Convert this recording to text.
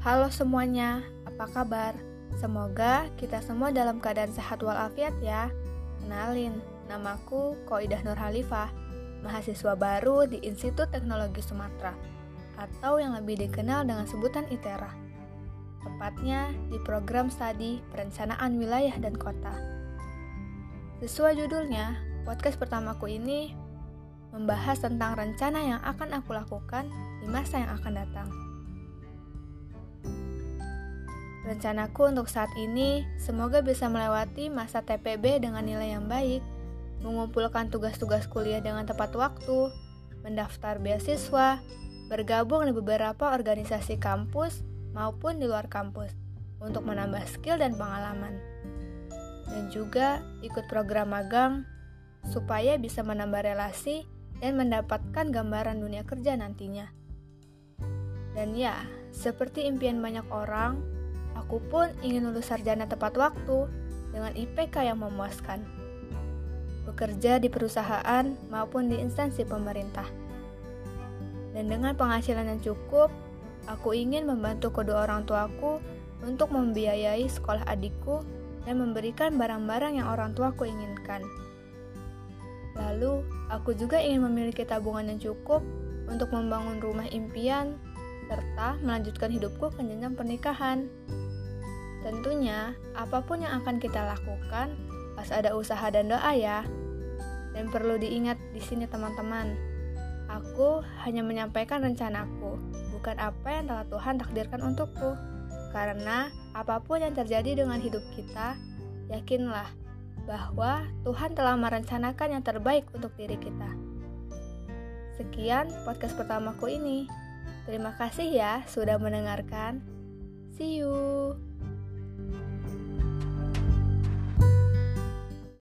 Halo semuanya, apa kabar? Semoga kita semua dalam keadaan sehat walafiat ya. Kenalin, namaku Koidah Nur Halifah, mahasiswa baru di Institut Teknologi Sumatera, atau yang lebih dikenal dengan sebutan ITERA. Tepatnya di program studi Perencanaan Wilayah dan Kota. Sesuai judulnya, podcast pertamaku ini membahas tentang rencana yang akan aku lakukan di masa yang akan datang. Rencanaku untuk saat ini semoga bisa melewati masa TPB dengan nilai yang baik, mengumpulkan tugas-tugas kuliah dengan tepat waktu, mendaftar beasiswa, bergabung di beberapa organisasi kampus maupun di luar kampus untuk menambah skill dan pengalaman. Dan juga ikut program magang supaya bisa menambah relasi dan mendapatkan gambaran dunia kerja nantinya. Dan ya, seperti impian banyak orang, Aku pun ingin lulus sarjana tepat waktu dengan IPK yang memuaskan. Bekerja di perusahaan maupun di instansi pemerintah. Dan dengan penghasilan yang cukup, aku ingin membantu kedua orang tuaku untuk membiayai sekolah adikku dan memberikan barang-barang yang orang tuaku inginkan. Lalu, aku juga ingin memiliki tabungan yang cukup untuk membangun rumah impian serta melanjutkan hidupku ke jenjang pernikahan. Tentunya, apa pun yang akan kita lakukan, pas ada usaha dan doa ya. Dan perlu diingat di sini teman-teman, aku hanya menyampaikan rencanaku, bukan apa yang telah Tuhan takdirkan untukku. Karena apa pun yang terjadi dengan hidup kita, yakinlah bahwa Tuhan telah merencanakan yang terbaik untuk diri kita. Sekian podcast pertamaku ini. Terima kasih ya sudah mendengarkan. See you.